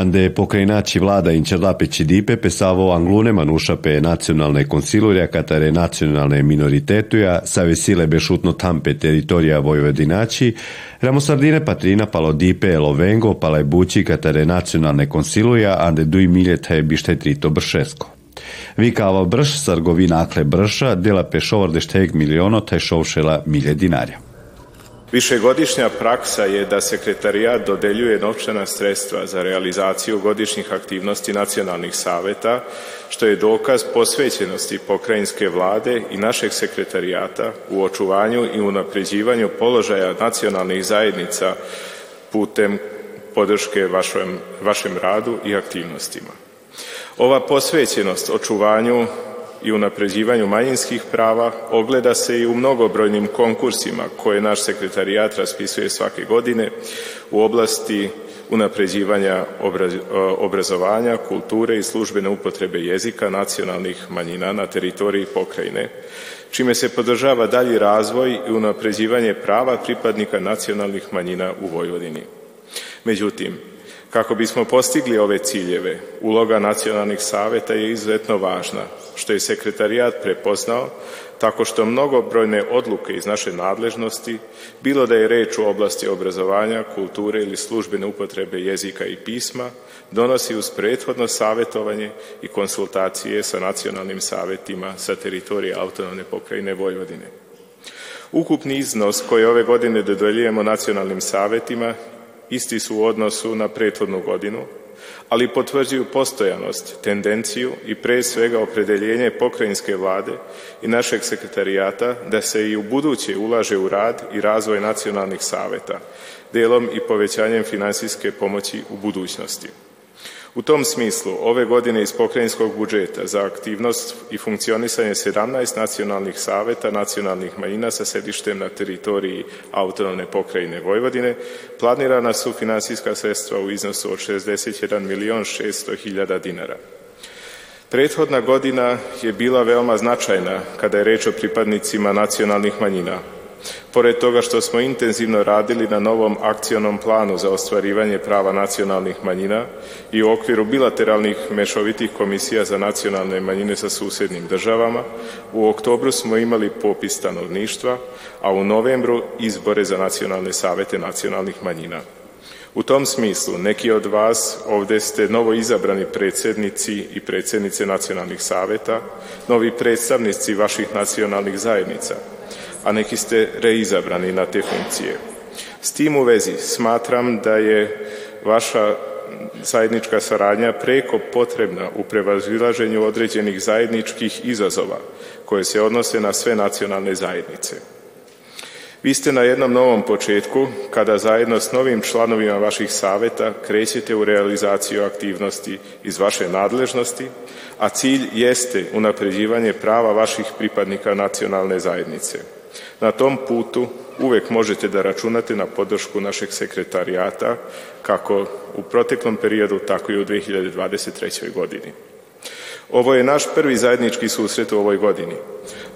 ande pokrajinači vlada in čerdapeći dipe pesavo anglune manuša pe nacionalne konsilurja katare nacionalne minoritetuja sa vesile bešutno tampe teritorija Vojvodinači, Ramosardine patrina palo dipe lovengo pale bući katare nacionalne konsiluja ande duj miljete bište trito bršesko. Vikava brš, sargovina akle brša, dela pešovar dešteg miliono, taj šovšela milje dinarja. Višegodišnja praksa je da sekretarijat dodeljuje novčana sredstva za realizaciju godišnjih aktivnosti nacionalnih saveta, što je dokaz posvećenosti pokrajinske vlade i našeg sekretarijata u očuvanju i unapređivanju položaja nacionalnih zajednica putem podrške vašem, vašem radu i aktivnostima. Ova posvećenost očuvanju i unapređivanju manjinskih prava ogleda se i u mnogobrojnim konkursima koje naš sekretarijat raspisuje svake godine u oblasti unapređivanja obrazovanja, kulture i službene upotrebe jezika nacionalnih manjina na teritoriji pokrajine, čime se podržava dalji razvoj i unapređivanje prava pripadnika nacionalnih manjina u Vojvodini. Međutim, Kako bismo postigli ove ciljeve, uloga nacionalnih saveta je izuzetno važna, što je sekretarijat prepoznao tako što mnogobrojne odluke iz naše nadležnosti, bilo da je reč u oblasti obrazovanja, kulture ili službene upotrebe jezika i pisma, donosi uz prethodno savetovanje i konsultacije sa nacionalnim savetima sa teritorije autonomne pokrajine Vojvodine. Ukupni iznos koji ove godine dodeljujemo nacionalnim savetima isti su u odnosu na prethodnu godinu, ali potvrđuju postojanost, tendenciju i pre svega opredeljenje pokrajinske vlade i našeg sekretarijata da se i u buduće ulaže u rad i razvoj nacionalnih saveta, delom i povećanjem finansijske pomoći u budućnosti. U tom smislu, ove godine iz pokrajinskog budžeta za aktivnost i funkcionisanje 17 nacionalnih saveta nacionalnih manjina sa sedištem na teritoriji autonomne pokrajine Vojvodine planirana su finansijska sredstva u iznosu od 61 milion 600 hiljada dinara. Prethodna godina je bila veoma značajna kada je reč o pripadnicima nacionalnih manjina, Pored toga što smo intenzivno radili na novom akcionom planu za ostvarivanje prava nacionalnih manjina i u okviru bilateralnih mešovitih komisija za nacionalne manjine sa susednim državama, u oktobru smo imali popis stanovništva, a u novembru izbore za nacionalne savete nacionalnih manjina. U tom smislu, neki od vas ovde ste novo izabrani predsednici i predsednice nacionalnih saveta, novi predstavnici vaših nacionalnih zajednica – a neki ste reizabrani na te funkcije. S tim u vezi smatram da je vaša zajednička saradnja preko potrebna u prevazilaženju određenih zajedničkih izazova koje se odnose na sve nacionalne zajednice. Vi ste na jednom novom početku kada zajedno s novim članovima vaših saveta krećete u realizaciju aktivnosti iz vaše nadležnosti, a cilj jeste unapređivanje prava vaših pripadnika nacionalne zajednice. Na tom putu uvek možete da računate na podršku našeg sekretarijata kako u proteklom periodu, tako i u 2023. godini. Ovo je naš prvi zajednički susret u ovoj godini,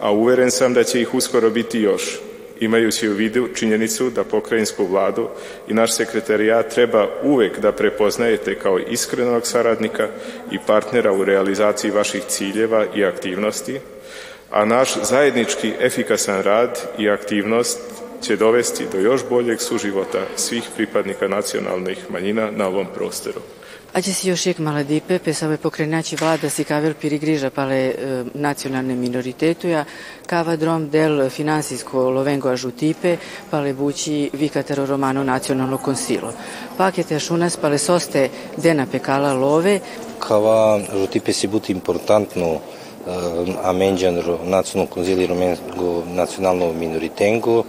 a uveren sam da će ih uskoro biti još, imajući u vidu činjenicu da pokrajinsku vladu i naš sekretarijat treba uvek da prepoznajete kao iskrenog saradnika i partnera u realizaciji vaših ciljeva i aktivnosti, a naš zajednički efikasan rad i aktivnost će dovesti do još boljeg suživota svih pripadnika nacionalnih manjina na ovom prostoru. Acest ioșec maladipe pe să pokrenači vlada si kavel pirigriža pale e, nacionalne minoritetuja, kava drom del finansijsko lovengo ažutipe, pale bući vikatero romano nacionalno konsilo. Pakete šunas pale soste dena pekala love. Kava ažutipe si buti importantno a menđan nacionalno konzili rumengo nacionalno minoritengo,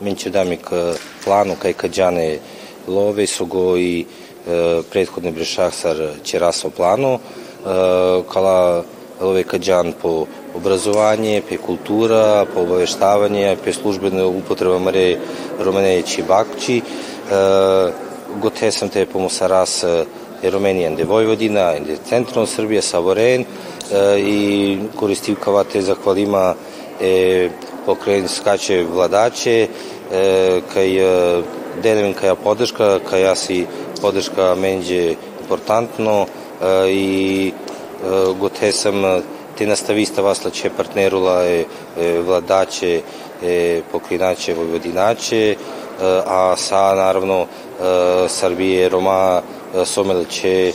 menće dami ka planu kaj kađane love su go i prethodne brešasar ćeraso plano, kala love kađan po obrazovanje, pe kultura, po obaveštavanje, pe službene upotreba mare romaneći bakći, gote te pomosa ras Romenijan de Vojvodina, de centralno Srbija, Savoren, i koristivkavate zahvalima e, pokrajinskače vladače, e, kaj delevin kaja podrška, kaja si podrška menđe importantno и го те съм те наставиставаслаче партнерула е, е владаче е покриначе војводиначе a sa naravno Srbije, Roma, Somelče,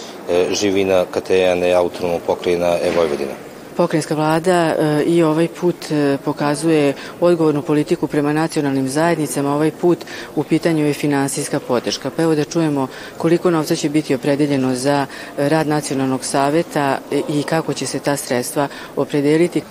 Živina, Katejane, autonomno pokrajina e Vojvodina. Pokrajinska vlada e, i ovaj put e, pokazuje odgovornu politiku prema nacionalnim zajednicama, ovaj put u pitanju je finansijska podrška. Pa evo da čujemo koliko novca će biti opredeljeno za rad nacionalnog saveta i kako će se ta sredstva opredeliti.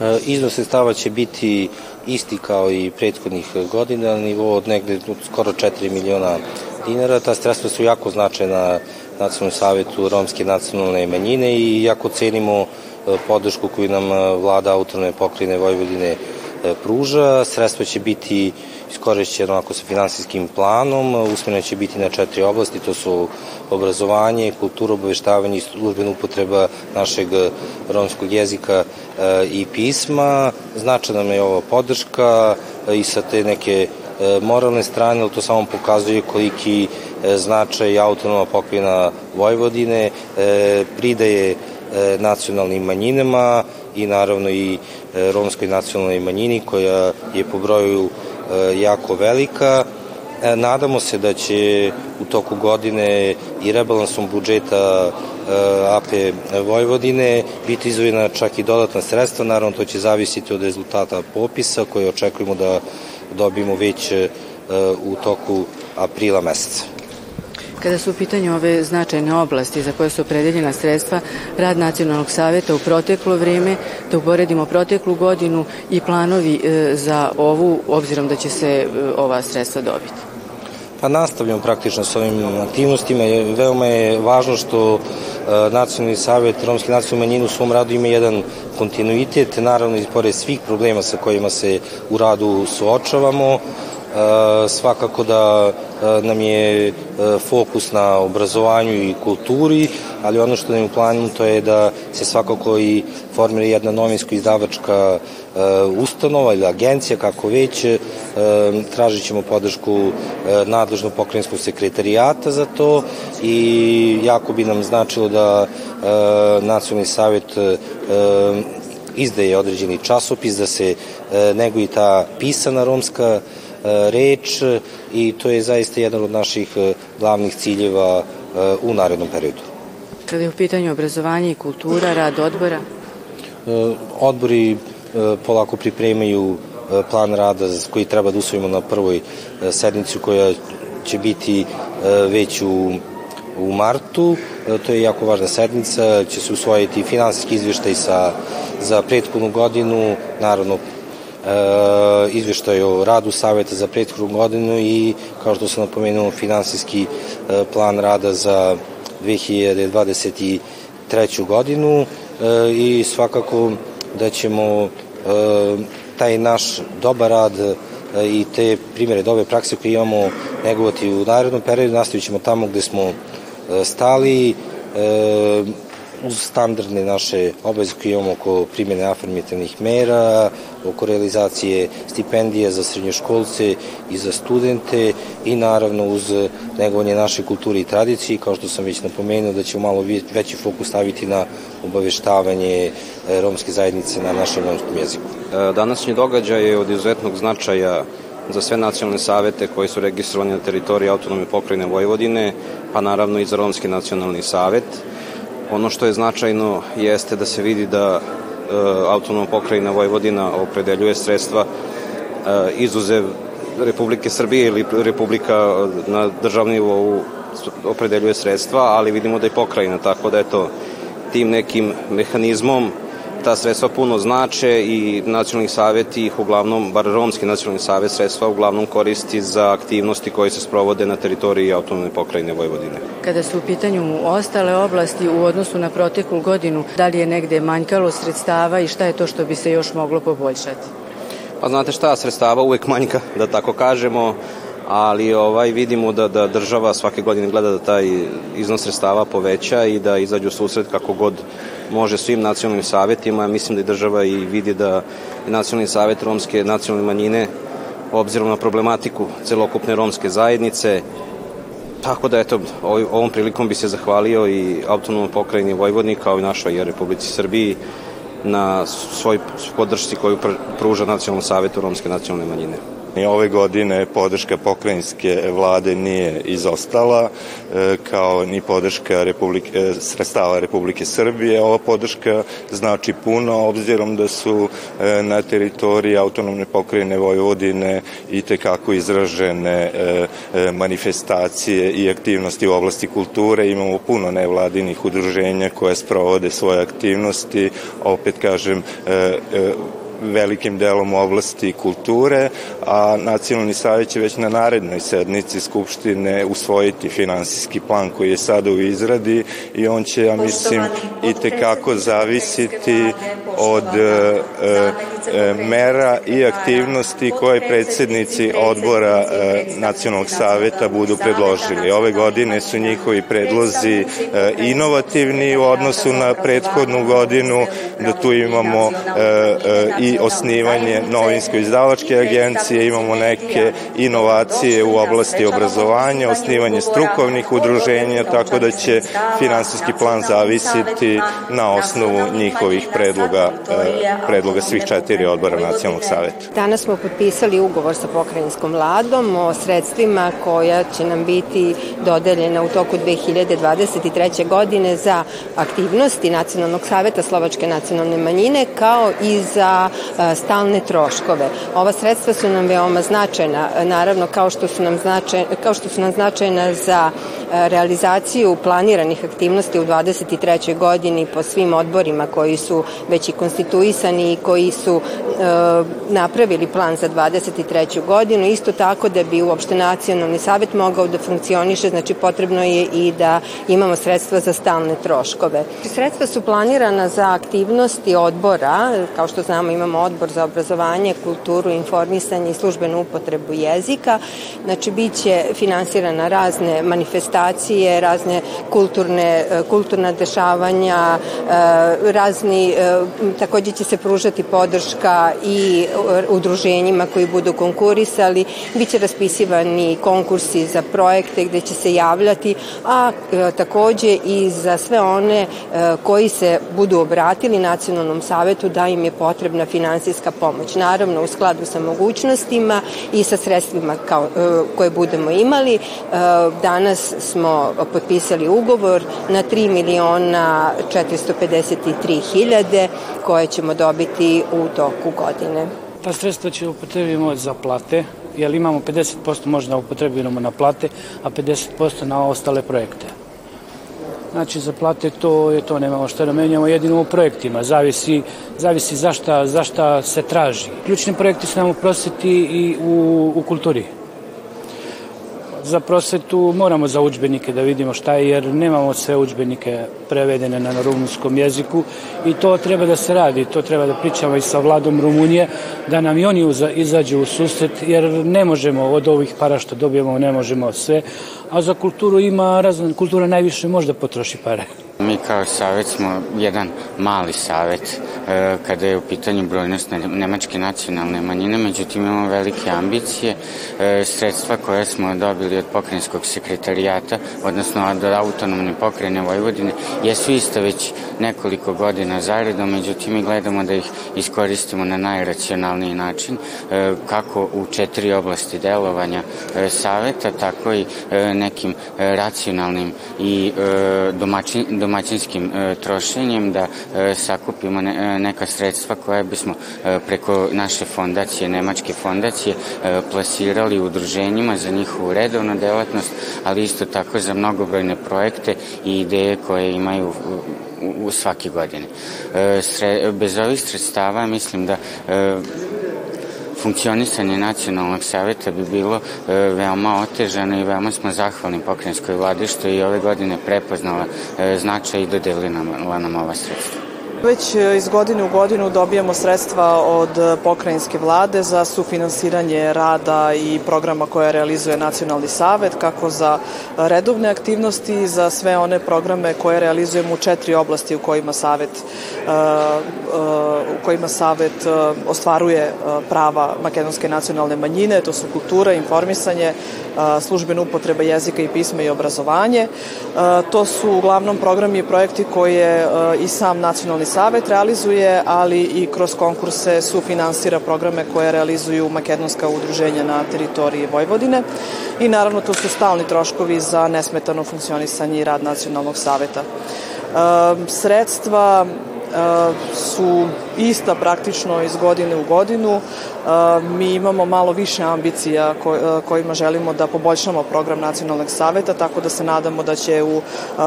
E, iznos sredstava će biti isti kao i prethodnih godina, na nivou od negde skoro 4 miliona dinara. Ta sredstva su jako značajna Nacionalnom savetu romske nacionalne manjine i jako cenimo E, podršku koju nam e, vlada autonome pokrajine Vojvodine e, pruža. Sredstva će biti iskorišćeno ako sa finansijskim planom, usmene će biti na četiri oblasti, to su obrazovanje, kultura, obaveštavanje i službena upotreba našeg romskog jezika i pisma. Znača nam je ova podrška i sa te neke moralne strane, ali to samo pokazuje koliki značaj autonoma pokrajina Vojvodine pridaje E, nacionalnim manjinama i naravno i e, romskoj nacionalnoj manjini koja je po broju e, jako velika. Nadamo se da će u toku godine i rebalansom budžeta AP Vojvodine biti izvojena čak i dodatna sredstva, naravno to će zavisiti od rezultata popisa koje očekujemo da dobijemo već u toku aprila meseca. Kada su u pitanju ove značajne oblasti za koje su opredeljena sredstva, rad Nacionalnog saveta u proteklo vrijeme, da uporedimo proteklu godinu i planovi e, za ovu, obzirom da će se e, ova sredstva dobiti. Pa nastavljamo praktično s ovim aktivnostima. Veoma je važno što e, Nacionalni savet Romske nacionalne manjine u svom radu ima jedan kontinuitet, naravno i pored svih problema sa kojima se u radu suočavamo, svakako da nam je fokus na obrazovanju i kulturi, ali ono što nam je u planu to je da se svakako i formira jedna novinsko izdavačka ustanova ili agencija, kako već, tražit ćemo podršku nadležnog pokrajinskog sekretarijata za to i jako bi nam značilo da Nacionalni savjet izdaje određeni časopis, da se neguje ta pisana romska reč i to je zaista jedan od naših e, glavnih ciljeva e, u narednom periodu. Kada je u pitanju obrazovanje i kultura, rad odbora? E, odbori polako pripremaju plan rada koji treba da usvojimo na prvoj sednici koja će biti već u u martu, to je jako važna sednica, će se usvojiti finansijski izveštaj sa, za prethodnu godinu, naravno e, izveštaj o radu Saveta za prethodnu godinu i, kao što sam napomenuo, finansijski e, plan rada za 2023. godinu e, i svakako da ćemo taj naš dobar rad i te primere dobre prakse koje imamo negovati u narednom periodu, nastavit ćemo tamo gde smo stali, uz standardne naše obaveze koje imamo oko primjene afirmativnih mera, oko realizacije stipendije za srednjoškolce i za studente i naravno uz negovanje naše kulture i tradicije, kao što sam već napomenuo da ćemo malo veći fokus staviti na obaveštavanje e, romske zajednice na našem romskom jeziku. E, današnji događaj je od izuzetnog značaja za sve nacionalne savete koji su registrovani na teritoriji autonome pokrajine Vojvodine, pa naravno i za Romski nacionalni savet. Ono što je značajno jeste da se vidi da e, autonomna pokrajina Vojvodina opredeljuje sredstva e, izuzev Republike Srbije ili Republika na državnom nivou opredeljuje sredstva, ali vidimo da je pokrajina, tako da je to tim nekim mehanizmom ta sredstva puno znače i nacionalni savet ih uglavnom, bar romski nacionalni savet sredstva uglavnom koristi za aktivnosti koje se sprovode na teritoriji autonomne pokrajine Vojvodine. Kada su u pitanju ostale oblasti u odnosu na proteklu godinu, da li je negde manjkalo sredstava i šta je to što bi se još moglo poboljšati? Pa znate šta, sredstava uvek manjka, da tako kažemo ali ovaj vidimo da da država svake godine gleda da taj iznos sredstava poveća i da izađu susret kako god može svim nacionalnim savetima. Mislim da i država i vidi da nacionalni savet romske nacionalne manjine obzirom na problematiku celokupne romske zajednice Tako da, eto, ovom prilikom bi se zahvalio i autonomnom pokrajini Vojvodni kao i našoj Republici Srbiji na svoj podršci koju pruža Nacionalno savjetu Romske nacionalne manjine. Ni ove godine podrška pokrajinske vlade nije izostala, e, kao ni podrška Republike, e, sredstava Republike Srbije. Ova podrška znači puno, obzirom da su e, na teritoriji autonomne pokrajine Vojvodine i tekako izražene manifestacije i aktivnosti u oblasti kulture. Imamo puno nevladinih udruženja koje sprovode svoje aktivnosti, opet kažem, velikim delom oblasti kulture, a Nacionalni savjet će već na narednoj sednici Skupštine usvojiti finansijski plan koji je sada u izradi i on će, ja mislim, i tekako zavisiti od e, mera i aktivnosti koje predsednici odbora e, Nacionalnog saveta budu predložili. Ove godine su njihovi predlozi e, inovativni u odnosu na prethodnu godinu, da tu imamo e, e, i osnivanje novinsko-izdavačke agencije, imamo neke inovacije u oblasti obrazovanja, osnivanje strukovnih udruženja, tako da će finansijski plan zavisiti na osnovu njihovih predloga, e, predloga svih četiri odbora Nacionalnog saveta. Danas smo potpisali ugovor sa pokrajinskom vladom o sredstvima koja će nam biti dodeljena u toku 2023. godine za aktivnosti Nacionalnog saveta Slovačke nacionalne manjine kao i za stalne troškove. Ova sredstva su nam veoma značajna, naravno kao što su nam značajna, kao što su nam značajna za realizaciju planiranih aktivnosti u 23. godini po svim odborima koji su već i konstituisani i koji su e, napravili plan za 23. godinu. Isto tako da bi uopšte nacionalni savet mogao da funkcioniše, znači potrebno je i da imamo sredstva za stalne troškove. Sredstva su planirana za aktivnosti odbora, kao što znamo imamo odbor za obrazovanje, kulturu, informisanje i službenu upotrebu jezika. Znači, bit će finansirana razne manifestacije, razne kulturne, e, kulturna dešavanja, e, razni, e, takođe će se pružati podrška i udruženjima koji budu konkurisali, bit će raspisivani konkursi za projekte gde će se javljati, a takođe i za sve one koji se budu obratili nacionalnom savetu da im je potrebna finansijska pomoć. Naravno u skladu sa mogućnostima i sa sredstvima kao, koje budemo imali. Danas smo potpisali ugovor na 3 miliona 453 hiljade koje ćemo dobiti u toku godine. Ta sredstva će upotrebimo za plate, jer imamo 50% možda upotrebimo na plate, a 50% na ostale projekte. Znači za plate to je to, nemamo šta da menjamo jedino u projektima, zavisi, zavisi zašta, zašta se traži. Ključni projekti su nam u prosveti i u, u kulturi za prosvetu moramo za učbenike da vidimo šta je, jer nemamo sve učbenike prevedene na rumunskom jeziku i to treba da se radi, to treba da pričamo i sa vladom Rumunije, da nam i oni izađu u susret, jer ne možemo od ovih para što dobijemo, ne možemo sve, a za kulturu ima razna, kultura najviše možda potroši pare. Mi kao savet smo jedan mali savet e, kada je u pitanju brojnost nemačke nacionalne manjine, međutim imamo velike ambicije. E, sredstva koje smo dobili od pokrajinskog sekretarijata, odnosno od autonomne pokrajine Vojvodine, jesu ista već nekoliko godina zaredom, međutim mi gledamo da ih iskoristimo na najracionalniji način, e, kako u četiri oblasti delovanja saveta, tako i nekim racionalnim i domaćinskim e, trošenjem da e, sakupimo e, neka sredstva koja bismo preko naše fondacije, Nemačke fondacije, plasirali udruženjima za njihovu redovnu delatnost, ali isto tako za mnogobrojne projekte i ideje koje imaju u, u, u svake godine. E, sre, bez ovih sredstava mislim da e, funkcionisanje nacionalnog saveta bi bilo e, veoma otežano i veoma smo zahvalni pokrenjskoj vladi što je i ove godine prepoznala e, značaj i dodelila nam, ova sredstva. Već e, iz godine u godinu dobijamo sredstva od e, pokrajinske vlade za sufinansiranje rada i programa koje realizuje Nacionalni savet, kako za redovne aktivnosti, za sve one programe koje realizujemo u četiri oblasti u kojima savet e, u kojima savet ostvaruje prava makedonske nacionalne manjine, to su kultura, informisanje, službena upotreba jezika i pisma i obrazovanje. To su uglavnom programi i projekti koje i sam nacionalni savet realizuje, ali i kroz konkurse sufinansira programe koje realizuju makedonska udruženja na teritoriji Vojvodine i naravno to su stalni troškovi za nesmetano funkcionisanje i rad nacionalnog saveta. Sredstva su ista praktično iz godine u godinu. Mi imamo malo više ambicija kojima želimo da poboljšamo program nacionalnog saveta, tako da se nadamo da će u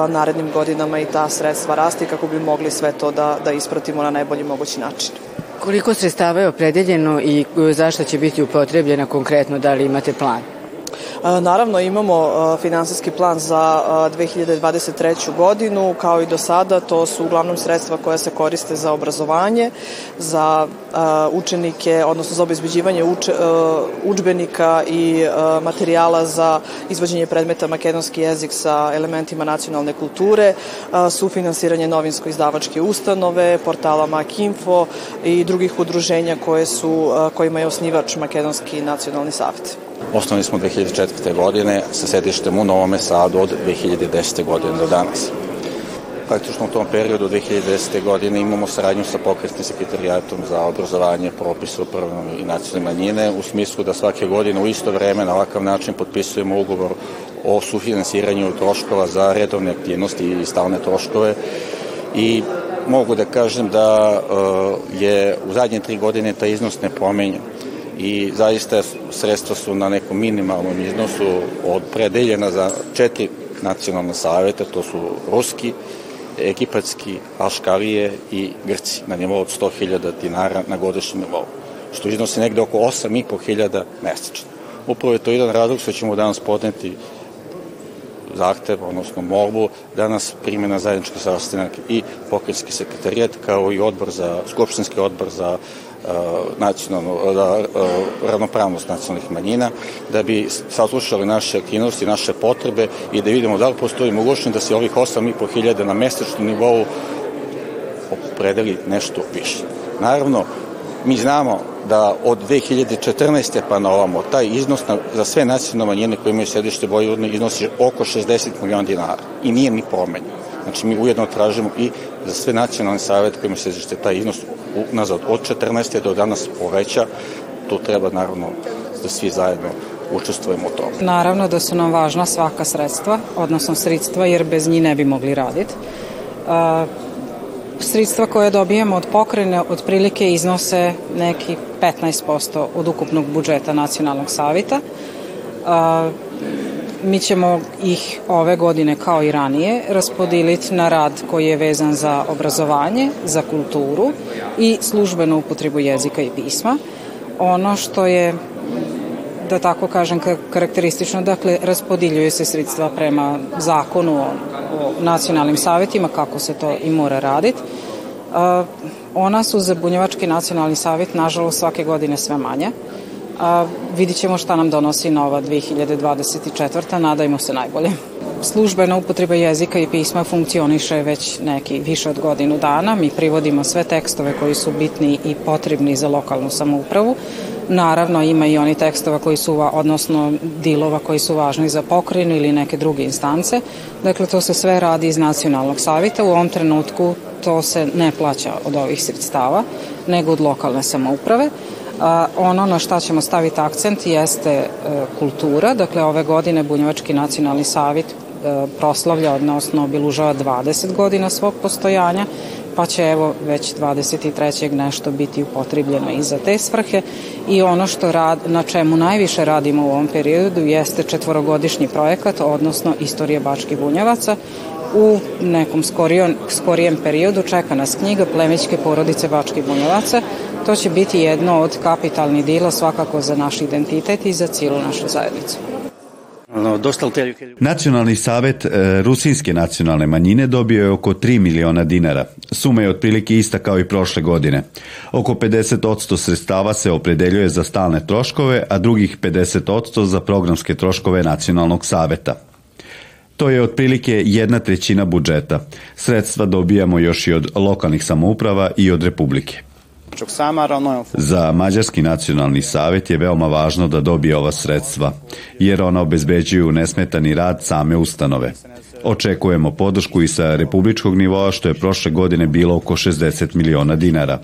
narednim godinama i ta sredstva rasti kako bi mogli sve to da, da ispratimo na najbolji mogući način. Koliko sredstava je opredeljeno i zašto će biti upotrebljena konkretno, da li imate plan? Naravno imamo finansijski plan za 2023. godinu, kao i do sada, to su uglavnom sredstva koja se koriste za obrazovanje, za učenike, odnosno za obezbeđivanje uč, učbenika i materijala za izvođenje predmeta makedonski jezik sa elementima nacionalne kulture, sufinansiranje novinsko-izdavačke ustanove, portala Makinfo i drugih udruženja koje su, kojima je osnivač Makedonski nacionalni savjet. Osnovni smo 2004. godine sa sedištem u Novom Sadu od 2010. godine do danas. Praktično u tom periodu 2010. godine imamo saradnju sa pokretnim sekretarijatom za obrazovanje, propis upravnom i nacionalne manjine u smislu da svake godine u isto vreme na ovakav način potpisujemo ugovor o sufinansiranju troškova za redovne aktivnosti i stalne troškove i mogu da kažem da uh, je u zadnje tri godine taj iznos ne pomenja i zaista sredstva su na nekom minimalnom iznosu predeljena za četiri nacionalne savete, to su ruski, egipatski, Aškalije i Grci na nivou od 100.000 dinara na godišnjem nivou, što iznosi negde oko 8.500 mesečno. Upravo je to jedan razlog što ćemo danas podneti zahtev, odnosno molbu, danas prime na zajednički sastanak i pokrenjski sekretarijat kao i odbor za, skupštinski odbor za nacionalnu, da, ravnopravnost nacionalnih manjina, da bi saslušali naše aktivnosti, naše potrebe i da vidimo da li postoji mogućnost da se ovih 8.500 na mesečnom nivou opredeli nešto više. Naravno, mi znamo da od 2014. pa na ovamo taj iznos na, za sve nacionalne manjine koje imaju sedište Vojvodine iznosi oko 60 miliona dinara i nije ni promenjen. Znači mi ujedno tražimo i za sve nacionalne savete kojima se izvešte taj iznos nazad od 14. do danas poveća, to treba naravno da svi zajedno učestvujemo u tome. Naravno da su nam važna svaka sredstva, odnosno sredstva, jer bez njih ne bi mogli raditi. Uh, sredstva koje dobijemo od pokrene otprilike iznose neki 15% od ukupnog budžeta nacionalnog savita. Mi ćemo ih ove godine kao i ranije raspodiliti na rad koji je vezan za obrazovanje, za kulturu i službenu upotrebu jezika i pisma. Ono što je da tako kažem karakteristično, dakle raspodiljuju se sredstva prema zakonu o, o nacionalnim savetima kako se to i mora raditi. Ona su za Bunjevački nacionalni savet nažalost svake godine sve manje a vidit ćemo šta nam donosi nova 2024. Nadajmo se najbolje. Službena upotreba jezika i pisma funkcioniše već neki više od godinu dana. Mi privodimo sve tekstove koji su bitni i potrebni za lokalnu samoupravu. Naravno, ima i oni tekstova koji su, odnosno dilova koji su važni za pokrinu ili neke druge instance. Dakle, to se sve radi iz nacionalnog savita. U ovom trenutku to se ne plaća od ovih sredstava, nego od lokalne samouprave. Ono na šta ćemo staviti akcent jeste e, kultura. Dakle, ove godine Bunjevački nacionalni savjet e, proslavlja, odnosno obilužava 20 godina svog postojanja, pa će evo već 23. nešto biti upotrebljeno i za te svrhe i ono što rad, na čemu najviše radimo u ovom periodu jeste četvorogodišnji projekat, odnosno istorija Bački Bunjevaca u nekom skorijem, skorijem periodu čeka nas knjiga Plemićke porodice Bački Bunjevaca To će biti jedno od kapitalnih dela svakako za naš identitet i za cijelu našu zajednicu. Nacionalni savet e, Rusinske nacionalne manjine dobio je oko 3 miliona dinara. Suma je otprilike ista kao i prošle godine. Oko 50% sredstava se opredeljuje za stalne troškove, a drugih 50% za programske troškove Nacionalnog saveta. To je otprilike jedna trećina budžeta. Sredstva dobijamo još i od lokalnih samouprava i od Republike. Za Mađarski nacionalni savet je veoma važno da dobije ova sredstva, jer ona obezbeđuju nesmetani rad same ustanove. Očekujemo podršku i sa republičkog nivoa, što je prošle godine bilo oko 60 miliona dinara.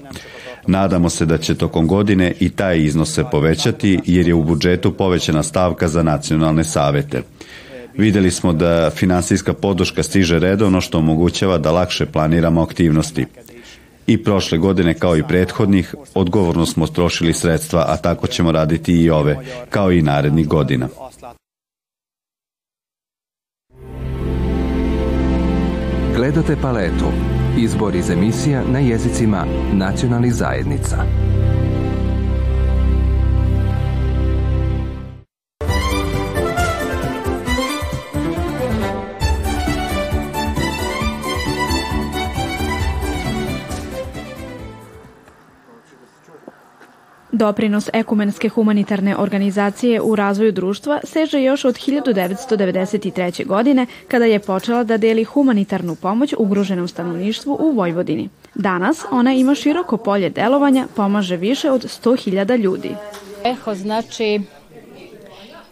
Nadamo se da će tokom godine i taj iznos se povećati, jer je u budžetu povećana stavka za nacionalne savete. Videli smo da finansijska podrška stiže redovno što omogućava da lakše planiramo aktivnosti. I prošle godine kao i prethodnih odgovorno smo strošili sredstva, a tako ćemo raditi i ove, kao i narednih godina. Gledate paletu. Izbor iz emisija na jezicima nacionalnih zajednica. Doprinos ekumenske humanitarne organizacije u razvoju društva seže još od 1993. godine kada je počela da deli humanitarnu pomoć ugroženom stanovništvu u Vojvodini. Danas ona ima široko polje delovanja, pomaže više od 100.000 ljudi. Eho znači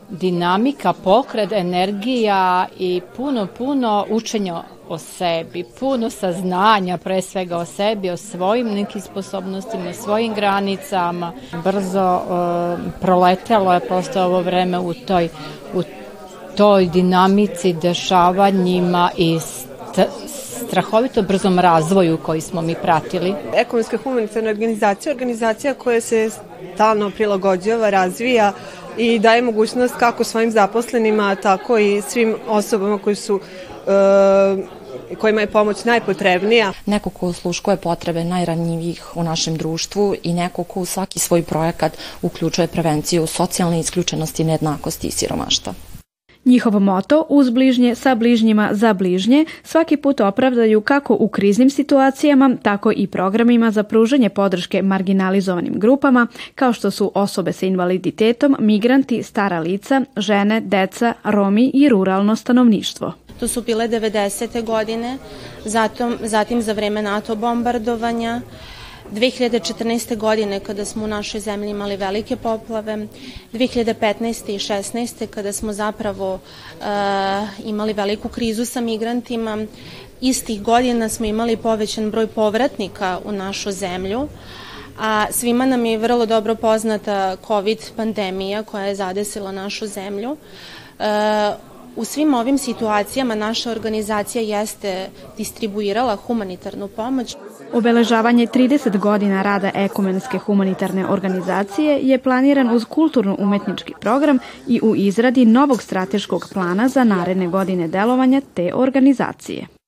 dinamika, pokret, energija i puno, puno učenja o sebi, puno saznanja pre svega o sebi, o svojim nekim sposobnostima, svojim granicama. Brzo uh, proletelo je prosto ovo vreme u toj, u toj dinamici, dešavanjima i st strahovito brzom razvoju koji smo mi pratili. Ekonomska humanitarna organizacija, organizacija koja se stalno prilagođava, razvija i daje mogućnost kako svojim zaposlenima, tako i svim osobama koji su uh, kojima je pomoć najpotrebnija. Neko ko sluškuje potrebe najranjivijih u našem društvu i neko ko u svaki svoj projekat uključuje prevenciju socijalne isključenosti, nejednakosti i siromaštva. Njihov moto uz bližnje sa bližnjima za bližnje svaki put opravdaju kako u kriznim situacijama, tako i programima za pružanje podrške marginalizovanim grupama, kao što su osobe sa invaliditetom, migranti, stara lica, žene, deca, romi i ruralno stanovništvo. To su bile 90. godine, zatim, zatim za vreme NATO bombardovanja, 2014. godine kada smo u našoj zemlji imali velike poplave, 2015. i 16. kada smo zapravo uh, imali veliku krizu sa migrantima, istih godina smo imali povećan broj povratnika u našu zemlju, a svima nam je vrlo dobro poznata COVID pandemija koja je zadesila našu zemlju. Uh, U svim ovim situacijama naša organizacija jeste distribuirala humanitarnu pomoć. Obeležavanje 30 godina rada ekumenske humanitarne organizacije je planiran uz kulturno-umetnički program i u izradi novog strateškog plana za naredne godine delovanja te organizacije.